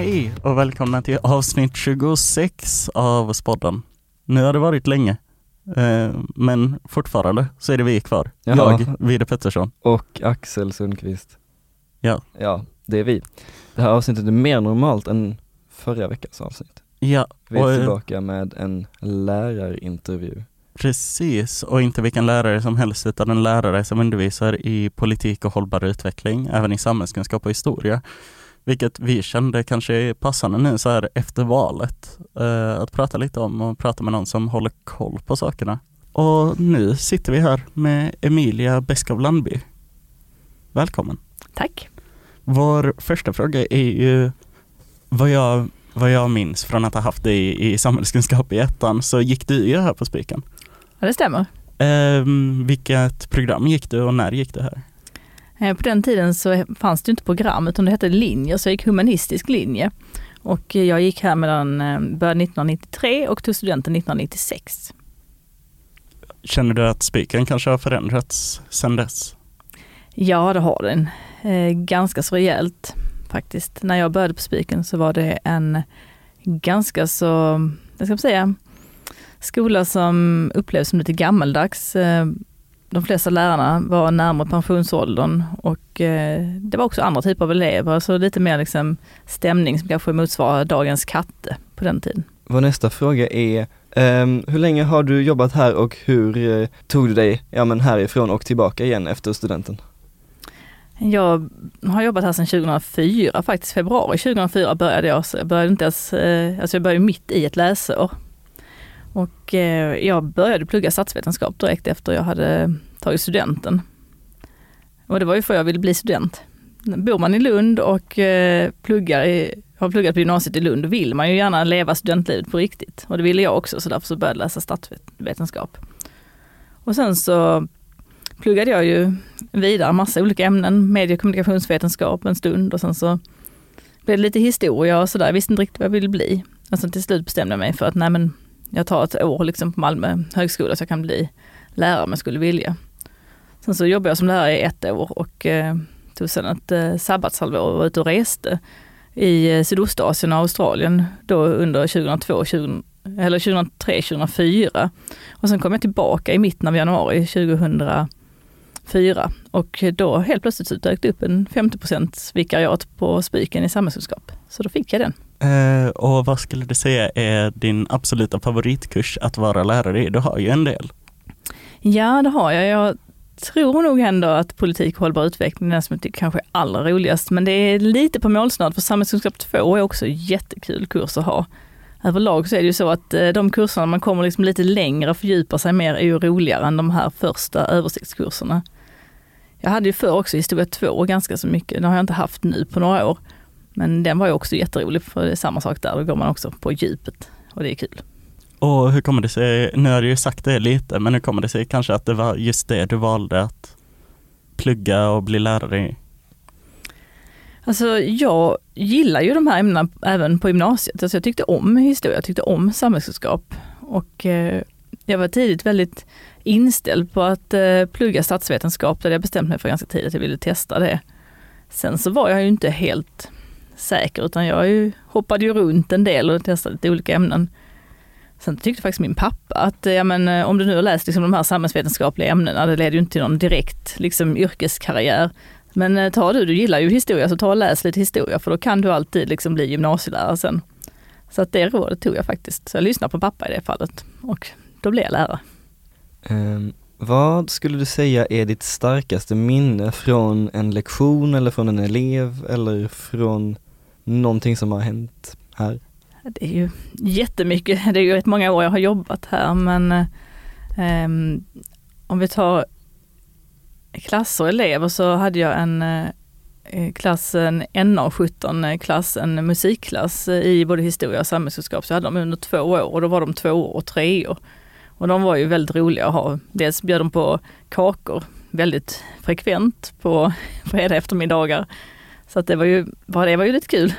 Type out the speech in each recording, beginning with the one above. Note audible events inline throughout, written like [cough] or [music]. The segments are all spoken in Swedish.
Hej och välkomna till avsnitt 26 av Spodden. Nu har det varit länge, eh, men fortfarande så är det vi kvar. Jaha. Jag, Vide Pettersson. Och Axel Sundqvist. Ja. Ja, det är vi. Det här avsnittet är mer normalt än förra veckans avsnitt. Ja, Vi och, är eh, tillbaka med en lärarintervju. precis. Och inte vilken lärare som helst utan en lärare som undervisar i politik och hållbar utveckling, även i samhällskunskap och historia. Vilket vi kände kanske är passande nu så här efter valet. eh, att prata lite om och prata med någon som håller koll på sakerna. Och nu sitter vi här med Emilia Beskow Landby. Välkommen! Tack. Vår första fråga är ju vad jag, vad jag minns från att ha haft dig i, i samhällskunskap i ettan så gick du ju här på Spiken. Ja, det stämmer. Um, vilket program gick du och när gick du här? Eh, På den tiden så fanns det inte program utan det hette linjer, så jag gick humanistisk linje. Och eh, jag gick här mellan, eh, började 1993 och tog studenten 1996. Känner du att Spiken kanske har förändrats sedan dess? Ja, det har den. Ganska så rejält faktiskt. När jag började på Spiken så var det en ganska så, vad ska säga, skola som upplevs som lite gammaldags. Eh, De flesta lärarna var närmare pensionsåldern och eh, det var också andra typer av elever, så lite mer liksom stämning som kanske motsvarar dagens katte på den tiden. Vår nästa fråga är, ehm, hur länge har du jobbat här och hur eh, tog du dig ja, men härifrån och tillbaka igen efter studenten? Jag har jobbat här sedan 2004, faktiskt februari 2004 började jag, så jag började inte ens, eh, alltså jag började mitt i ett läsår. Och eh, jag började plugga statsvetenskap direkt efter jag hade tagit studenten. Och det var ju för jag ville bli student. Bor man i Lund och eh, pluggar i, har pluggat på gymnasiet i Lund, vill man ju gärna leva studentlivet på riktigt. Och det ville jag också, så därför så började jag läsa statsvetenskap. Och sen så pluggade jag ju vidare massa olika ämnen, medie och kommunikationsvetenskap en stund och sen så blev det lite historia och sådär, jag visste inte riktigt vad jag ville bli. Och sen till slut bestämde jag mig för att nej men jag tar ett år liksom på Malmö högskola så jag kan bli lärare om jag skulle vilja. Sen så jobbade jag som lärare i ett år och eh, tog sen ett eh, sabbatshalvår och var ute och reste i eh, Sydostasien och Australien då under 2002, 20, eller 2003, 2004. Och sen kom jag tillbaka i mitten av januari 2004 och då helt plötsligt så dök det upp en 50 vikariat på Spiken i samhällskunskap. Så då fick jag den. Uh, och vad skulle du säga är din absoluta favoritkurs att vara lärare i? Du har ju en del. Ja, det har jag. Jag tror nog ändå att politik och hållbar utveckling är den som jag tycker kanske är allra roligast. Men det är lite på målsnöret för samhällskunskap 2 är också jättekul kurs att ha. Överlag så är det ju så att eh, de kurserna man kommer liksom lite längre och fördjupar sig mer är ju roligare än de här första översiktskurserna. Jag hade ju förr också historia 2 ganska så mycket, det har jag inte haft nu på några år. Men den var ju också jätterolig för det är samma sak där, då går man också på djupet och det är kul. Och hur kommer det sig, nu har du ju sagt det lite, men hur kommer det sig kanske att det var just det du valde att plugga och bli lärare i? Alltså jag gillar ju de här ämnena även på gymnasiet. Alltså jag tyckte om historia, jag tyckte om samhällskunskap. Och eh, jag var tidigt väldigt inställd på att eh, plugga statsvetenskap, där jag bestämt mig för ganska tidigt att jag ville testa det. Sen så var jag ju inte helt säker, utan jag ju, hoppade ju runt en del och testade lite olika ämnen. Sen tyckte faktiskt min pappa att ja, men, eh, om du nu har läst liksom, de här samhällsvetenskapliga ämnena, det leder ju inte till någon direkt liksom, yrkeskarriär. Men eh, ta du, du gillar ju historia, så ta och läs lite historia för då kan du alltid liksom bli gymnasielärare sen. Så att det rådet tog jag faktiskt. Så jag lyssnade på pappa i det fallet och då blev jag lärare. Um, vad skulle du säga är ditt starkaste minne från en lektion eller från en elev eller från någonting som har hänt här? Det är ju jättemycket, det är ju rätt många år jag har jobbat här men eh, om vi tar klasser och elever så hade jag en eh, klass, en NA17 klass, en musikklass eh, i både historia och samhällskunskap. Så jag hade dem under två år och då var de två år och tre år. Och de var ju väldigt roliga att ha. Dels bjöd de på kakor väldigt frekvent på [laughs] fredag eftermiddagar. Så att det var ju, bara det var ju lite kul.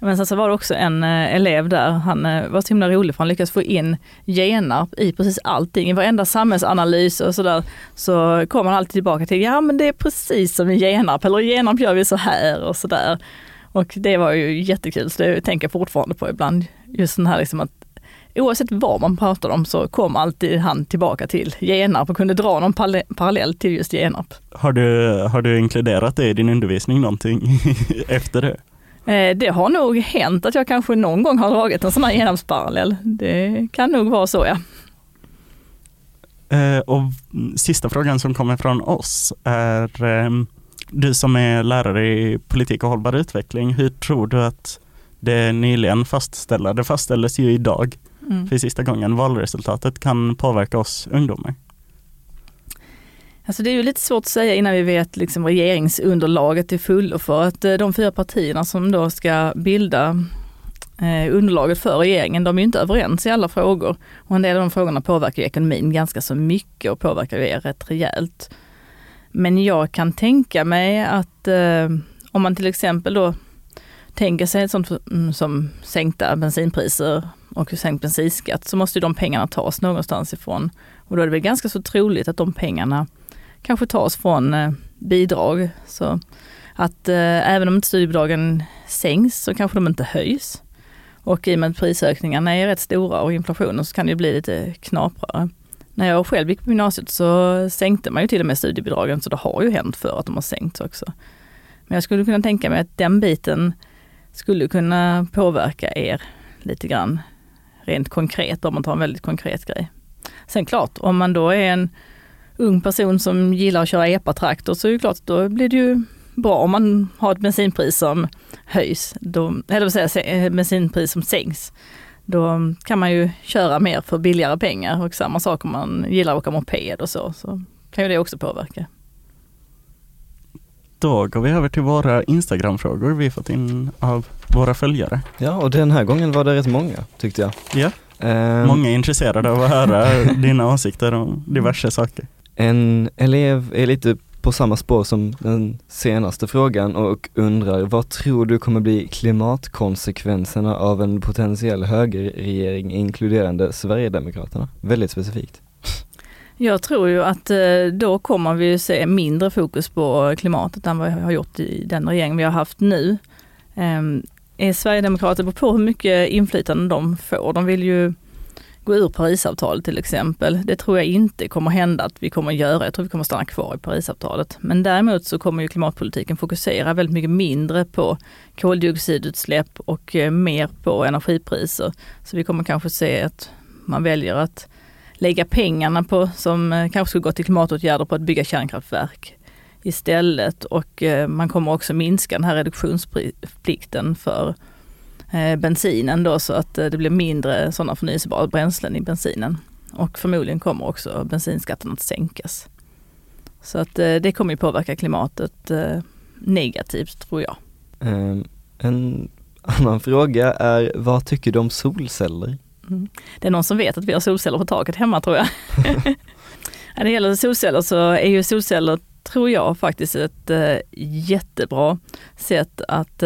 Men sen så var det också en eh, elev där, han eh, var så himla rolig för han lyckades få in Genarp i precis allting, i varenda samhällsanalys och sådär. Så kom han alltid tillbaka till, ja men det är precis som i Genarp, eller i Genarp gör vi så här och sådär. Och det var ju jättekul, så det tänker jag fortfarande på ibland. Just den här liksom att oavsett vad man pratar om så kom alltid han tillbaka till Genarp och kunde dra någon parallell till just Genarp. Har du, har du inkluderat det i din undervisning någonting [laughs] efter det? Eh, det har nog hänt att jag kanske någon gång har dragit en sån här Genarpsparallell. Det kan nog vara så ja. Eh, och sista frågan som kommer från oss är ehm, du som är lärare i politik och hållbar utveckling, hur tror du att det nyligen fastställda, det fastställdes ju idag mm. för sista gången, valresultatet kan påverka oss ungdomar? Alltså det är ju lite svårt att säga innan vi vet liksom regeringsunderlaget till fullo för att eh, de fyra partierna som då ska bilda eh, underlaget för regeringen, de är inte överens i alla frågor. Och en del av de frågorna påverkar ekonomin ganska så mycket och påverkar er rätt rejält. Men jag kan tänka mig att eh, om man till exempel då tänker sig sånt mm, som sänkta bensinpriser och sänkt bensinskatt så måste de pengarna tas någonstans ifrån. Och då är det väl ganska så troligt att de pengarna kanske tas från eh, bidrag. Så att eh, även om inte studiebidragen sänks så kanske de inte höjs. Och i och med att prisökningarna är rätt stora och inflationen så kan det bli lite knaprare. När jag själv gick på gymnasiet så sänkte man ju till och med studiebidragen så det har ju hänt för att de har sänkts också. Men jag skulle kunna tänka mig att den biten skulle kunna påverka er lite grann rent konkret om man tar en väldigt konkret grej. Sen klart, om man då är en ung person som gillar att köra epatraktor så är det klart, då blir det ju bra om man har ett bensinpris som höjs, då, eller vad säga, bensinpris som sänks. Då kan man ju köra mer för billigare pengar och samma sak om man gillar att åka moped och så, så kan ju det också påverka. Då går vi över till våra Instagram-frågor vi fått in av våra följare. Ja, och den här gången var det rätt många tyckte jag. Ja, um, många är intresserade av att höra [laughs] dina åsikter om diverse saker. En elev är lite på samma spår som den senaste frågan och undrar vad tror du kommer bli klimatkonsekvenserna av en potentiell högerregering inkluderande Sverigedemokraterna? Väldigt specifikt. Jag tror ju att eh, då kommer vi se mindre fokus på klimatet än vad vi har gjort i den regering vi har haft nu. Ehm, är Sverigedemokrater på hur mycket inflytande de får. De vill ju gå ur Parisavtalet till exempel. Det tror jag inte kommer hända att vi kommer göra. Jag tror vi kommer stanna kvar i Parisavtalet. Men däremot så kommer ju klimatpolitiken fokusera väldigt mycket mindre på koldioxidutsläpp och eh, mer på energipriser. Så vi kommer kanske se att man väljer att lägga pengarna på, som eh, kanske skulle gå till klimatåtgärder, på att bygga kärnkraftverk istället. Och eh, man kommer också minska den här reduktionsplikten för eh, bensinen då så att det blir mindre sådana förnyelsebara bränslen i bensinen. Och förmodligen kommer också bensinskatten att sänkas. Så att det kommer ju påverka klimatet negativt tror jag. Ehm, en annan fråga är, vad tycker du om solceller? Mm. Det är någon som vet att vi har solceller på taket hemma tror jag. [laughs] När det gäller solceller så är ju solceller, tror jag, faktiskt ett jättebra sätt att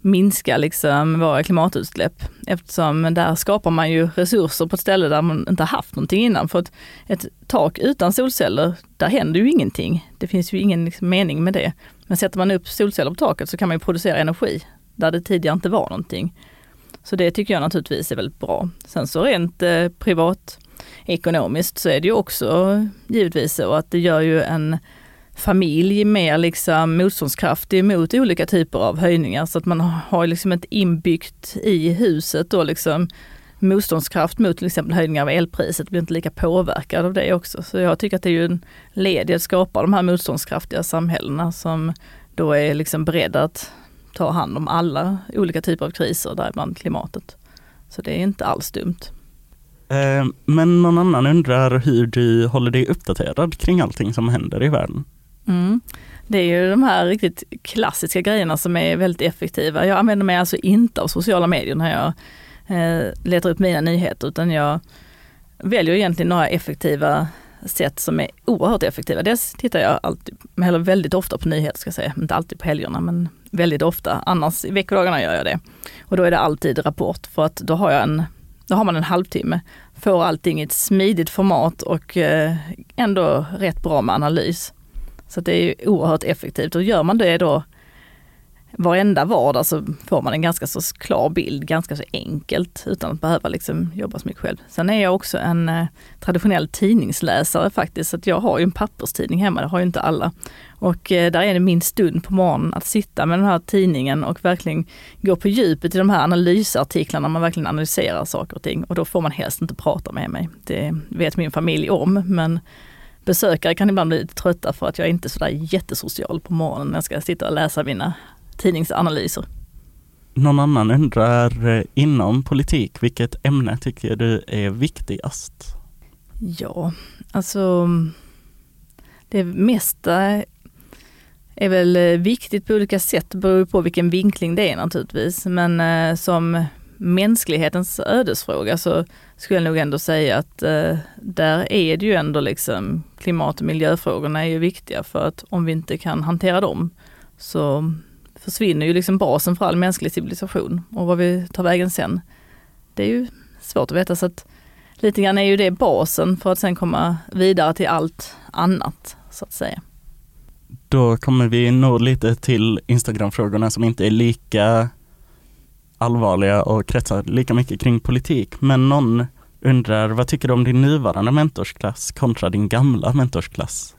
minska liksom våra klimatutsläpp eftersom där skapar man ju resurser på ett ställe där man inte haft någonting innan. För att ett tak utan solceller, där händer ju ingenting. Det finns ju ingen liksom mening med det. Men sätter man upp solceller på taket så kan man ju producera energi där det tidigare inte var någonting. Så det tycker jag naturligtvis är väldigt bra. Sen så rent eh, privat ekonomiskt så är det ju också givetvis så att det gör ju en familj mer liksom motståndskraftig mot olika typer av höjningar så att man har liksom ett inbyggt i huset då liksom motståndskraft mot till exempel höjningar av elpriset, blir inte lika påverkad av det också. Så jag tycker att det är ju en led i att skapa de här motståndskraftiga samhällena som då är liksom beredda att ta hand om alla olika typer av kriser, däribland klimatet. Så det är inte alls dumt. Eh, men någon annan undrar hur du håller dig uppdaterad kring allting som händer i världen? Mm. Det är ju de här riktigt klassiska grejerna som är väldigt effektiva. Jag använder mig alltså inte av sociala medier när jag eh, letar upp mina nyheter utan jag väljer egentligen några effektiva sätt som är oerhört effektiva. Dels tittar jag alltid, eller väldigt ofta på nyheter ska jag säga, inte alltid på helgerna men väldigt ofta. Annars i veckodagarna gör jag det. Och då är det alltid Rapport för att då har jag en då har man en halvtimme, får allting i ett smidigt format och eh, ändå rätt bra med analys. Så det är oerhört effektivt och gör man det då varenda vardag så får man en ganska så klar bild, ganska så enkelt utan att behöva liksom jobba så mycket själv. Sen är jag också en eh, traditionell tidningsläsare faktiskt, så att jag har ju en papperstidning hemma, det har ju inte alla. Och eh, där är det min stund på morgonen att sitta med den här tidningen och verkligen gå på djupet i de här analysartiklarna, man verkligen analyserar saker och ting. Och då får man helst inte prata med mig. Det vet min familj om, men besökare kan ibland bli lite trötta för att jag är inte sådär jättesocial på morgonen när jag ska sitta och läsa mina tidningsanalyser. Någon annan undrar eh, inom politik, vilket ämne tycker du är viktigast? Ja, alltså det mesta är väl viktigt på olika sätt, beror på vilken vinkling det är naturligtvis. Men eh, som mänsklighetens ödesfråga så skulle jag nog ändå säga att eh, där är det ju ändå liksom klimat och miljöfrågorna är ju viktiga för att om vi inte kan hantera dem så försvinner ju liksom basen för all mänsklig civilisation och vad vi tar vägen sen. Det är ju svårt att veta så att lite grann är ju det basen för att sen komma vidare till allt annat så att säga. Då kommer vi nå lite till Instagram-frågorna som inte är lika allvarliga och kretsar lika mycket kring politik. Men någon undrar, vad tycker du om din nuvarande mentorsklass kontra din gamla mentorsklass?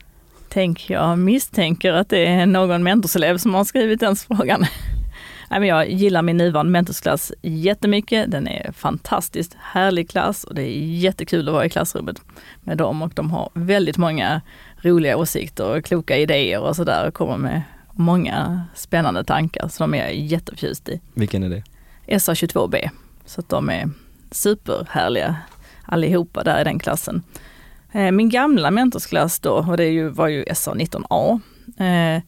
Tänk, jag misstänker att det är någon mentorselev som har skrivit den frågan. [laughs] Jag gillar min nuvarande mentorsklass jättemycket. Den är fantastiskt härlig klass och det är jättekul att vara i klassrummet med dem och de har väldigt många roliga åsikter och kloka idéer och sådär och kommer med många spännande tankar så de är jätteförtjust i. Vilken är det? SA22B. Så att de är superhärliga allihopa där i den klassen. Eh, min gamla mentorsklass då, och det var ju SA19A, eh,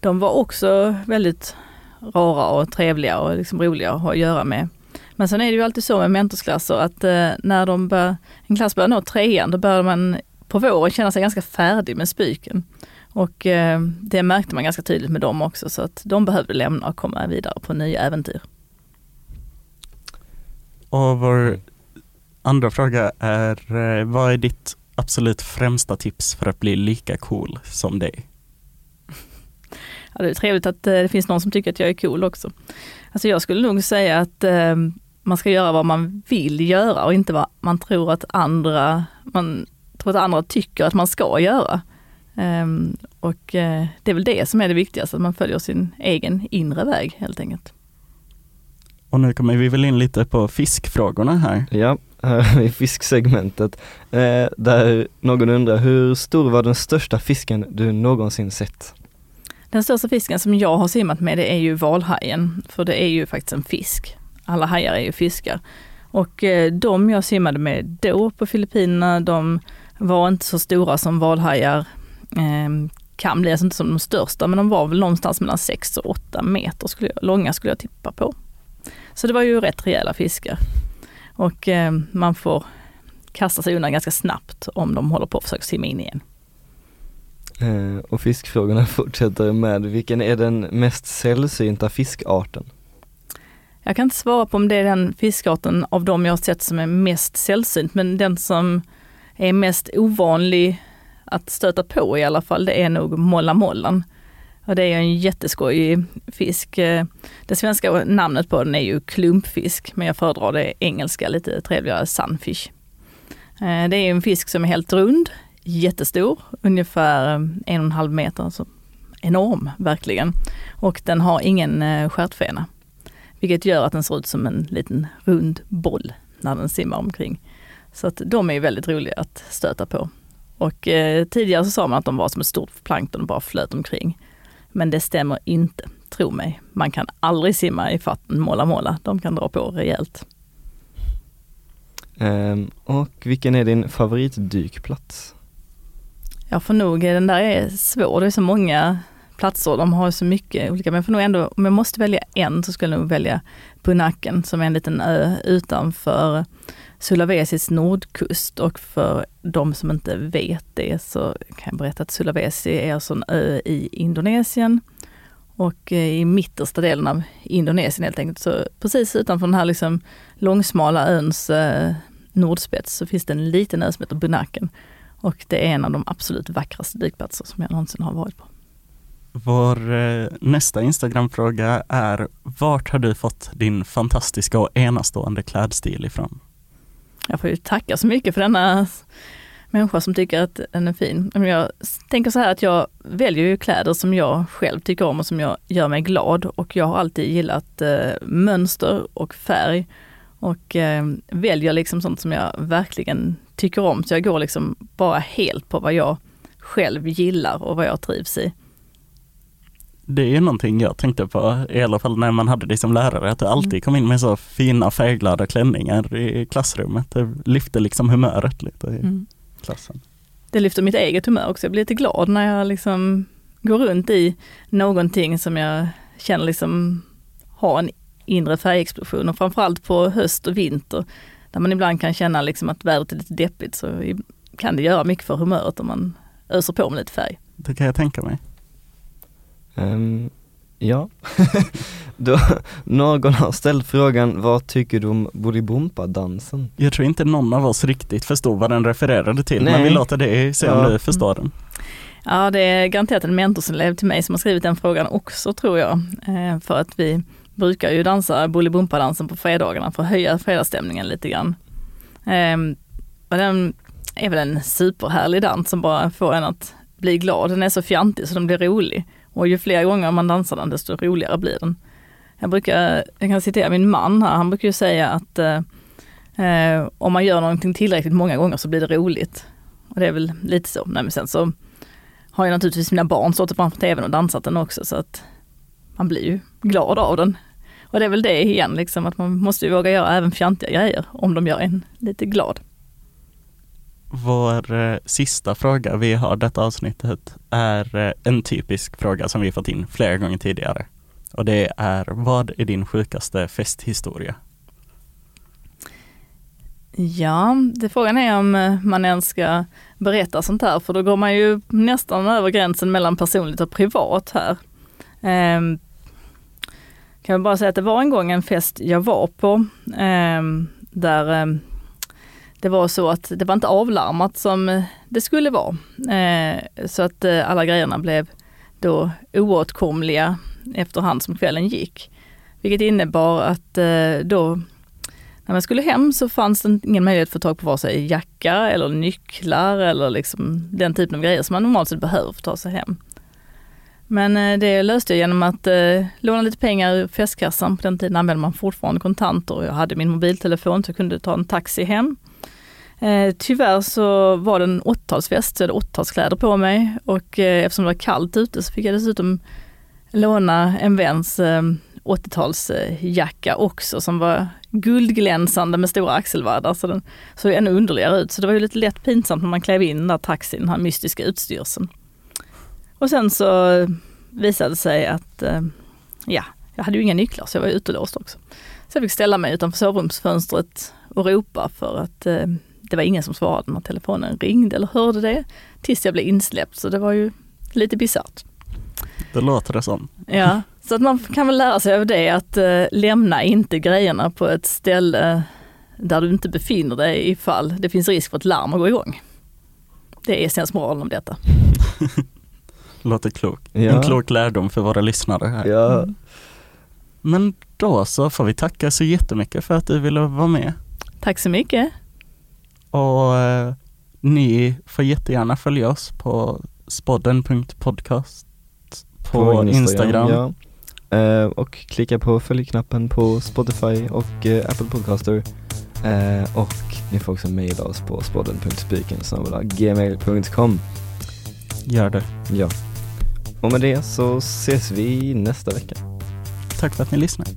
de var också väldigt rara och trevliga och liksom roliga att ha att göra med. Men sen är det ju alltid så med mentorsklasser att eh, när de bör, en klass börjar nå trean, då börjar man på våren känna sig ganska färdig med spyken. Och det märkte man ganska tydligt med dem också, så att de behövde lämna och komma vidare på nya äventyr. Och vår andra fråga är, vad är ditt absolut främsta tips för att bli lika cool som dig? Ja, det är trevligt att eh, det finns någon som tycker att jag är cool också. Alltså jag skulle nog säga att eh, man ska göra vad man vill göra och inte vad man tror att andra, man tror att andra tycker att man ska göra. Um, och uh, det är väl det som är det viktigaste, att man följer sin egen inre väg helt enkelt. Och nu kommer vi väl in lite på fiskfrågorna här. Ja, här [laughs] i fisksegmentet. Eh, där någon undrar, hur stor var den största fisken du någonsin sett? Den största fisken som jag har simmat med det är ju valhajen, för det är ju faktiskt en fisk. Alla hajar är ju fiskar. Och eh, de jag simmade med då på Filippinerna, de var inte så stora som valhajar eh, kan bli, alltså inte som de största, men de var väl någonstans mellan 6 och 8 meter skulle jag, långa skulle jag tippa på. Så det var ju rätt rejäla fiskar. Och eh, man får kasta sig undan ganska snabbt om de håller på att försöka simma in igen. Eh, och fiskfrågorna [laughs] fortsätter med, vilken är den mest sällsynta fiskarten? Jag kan inte svara på om det är den fiskarten av de jag har sett som är mest sällsynt, men den som är mest ovanlig att stöta på i alla fall, det är nog molla mollan. Och det är en jätteskojig fisk. Eh, det svenska namnet på den är ju klumpfisk, men jag föredrar det engelska lite trevligare sunfish. Eh, det är en fisk som är helt rund, jättestor, ungefär eh, en och en halv meter, Så enorm verkligen. Och den har ingen stjärtfena, vilket gör att den ser ut som en liten rund boll när den simmar omkring. Så att de är väldigt roliga att stöta på. Och eh, tidigare så sa man att de var som ett stort plankton och bara flöt omkring. Men det stämmer inte, tro mig. Man kan aldrig simma i fatten måla måla, de kan dra på rejält. Um, och vilken är din favoritdykplats? Jag får nog, den där är svår, det är så många platser, de har så mycket olika, men jag får nog ändå, om jag måste välja en så skulle jag nog välja Punaken som är en liten ö utanför Sulawesis nordkust och för de som inte vet det så kan jag berätta att Sulawesi är alltså en ö i Indonesien och eh, i mittersta delen av Indonesien helt enkelt. Så precis utanför den här liksom långsmala öns eh, nordspets så finns det en liten ö som heter Bunaken. Och det är en av de absolut vackraste dykplatser som jag någonsin har varit på. Vår eh, nästa Instagram-fråga är Vart har du fått din fantastiska och enastående klädstil ifrån? Jag får ju tacka så mycket för denna människa som tycker att den är fin. Jag tänker så här att jag väljer ju kläder som jag själv tycker om och som jag gör mig glad och jag har alltid gillat eh, mönster och färg och eh, väljer liksom sånt som jag verkligen tycker om. Så jag går liksom bara helt på vad jag själv gillar och vad jag trivs i. Det är någonting jag tänkte på, i alla fall när man hade dig som lärare, att du alltid mm. kom in med så fina färgglada klänningar i klassrummet. Det lyfte liksom humöret lite i mm. klassen. Det lyfter mitt eget humör också. Jag blir lite glad när jag liksom går runt i någonting som jag känner liksom har en inre färgexplosion och framförallt på höst och vinter där man ibland kan känna liksom att vädret är lite deppigt så kan det göra mycket för humöret om man öser på med lite färg. Det kan jag tänka mig. Um, ja, [laughs] Då, någon har ställt frågan, vad tycker du om Bolibompa-dansen? Jag tror inte någon av oss riktigt förstod vad den refererade till, Nej. men vi låter det se om ja. du förstår den. Ja, det är garanterat en mentorselev till mig som har skrivit den frågan också tror jag. Eh, för att vi brukar ju dansa Bolibompa-dansen på fredagarna för att höja fredagsstämningen lite grann. Eh, den är väl en superhärlig dans som bara får en att bli glad. Den är så fjantig så den blir rolig. Och ju fler gånger man dansar den desto roligare blir den. Jag brukar, jag kan citera min man här, han brukar ju säga att eh, eh, om man gör någonting tillräckligt många gånger så blir det roligt. Och det är väl lite så. Nej, men sen så har ju naturligtvis mina barn stått framför tvn och dansat den också så att man blir ju glad av den. Och det är väl det igen, liksom, att man måste ju våga göra även fjantiga grejer om de gör en lite glad. Vår eh, sista fråga vi har detta avsnittet är eh, en typisk fråga som vi fått in flera gånger tidigare. Och det är, vad är din sjukaste festhistoria? Ja, det frågan är om eh, man ens ska berätta sånt här, för då går man ju nästan över gränsen mellan personligt och privat här. Eh, kan jag bara säga att det var en gång en fest jag var på, eh, där ehm, det var så att det var inte avlarmat som det skulle vara. Eh, så att eh, alla grejerna blev då oåtkomliga efterhand som kvällen gick. Vilket innebar att eh, då när man skulle hem så fanns det ingen möjlighet att få tag på vare sig jacka eller nycklar eller liksom den typen av grejer som man normalt sett behöver för att ta sig hem. Men det löste jag genom att eh, låna lite pengar ur festkassan. På den tiden använde man fortfarande kontanter och jag hade min mobiltelefon så jag kunde ta en taxi hem. Eh, tyvärr så var det en 80-talsfest, så jag hade 80-talskläder på mig och eh, eftersom det var kallt ute så fick jag dessutom låna en väns eh, 80-talsjacka också som var guldglänsande med stora axelvaddar så den såg ännu underligare ut. Så det var ju lite lätt pinsamt när man klev in i den där taxin, den här mystiska utstyrseln. Och sen så visade det sig att, eh, ja, jag hade ju inga nycklar så jag var utelåst också. Så jag fick ställa mig utanför sovrumsfönstret och ropa för att eh, det var ingen som svarade när telefonen ringde eller hörde det tills jag blev insläppt. Så det var ju lite bisarrt. Det låter det som. Ja, så att man kan väl lära sig av det att eh, lämna inte grejerna på ett ställe där du inte befinner dig ifall det finns risk för ett larm att gå igång. Det är sensmoralen om detta. [laughs] låter klokt. Ja. En klok lärdom för våra lyssnare här. Ja. Mm. Men då så får vi tacka så jättemycket för att du ville vara med. Tack så mycket. Och eh, ni får jättegärna följa oss på spodden.podcast på, på Instagram. Instagram. Ja. Eh, och klicka på följknappen på Spotify och eh, Apple Podcaster. Eh, och ni får också mejla oss på spodden.spiken.gmail.com Gör det. Ja. Och med det så ses vi nästa vecka. Tack för att ni lyssnade.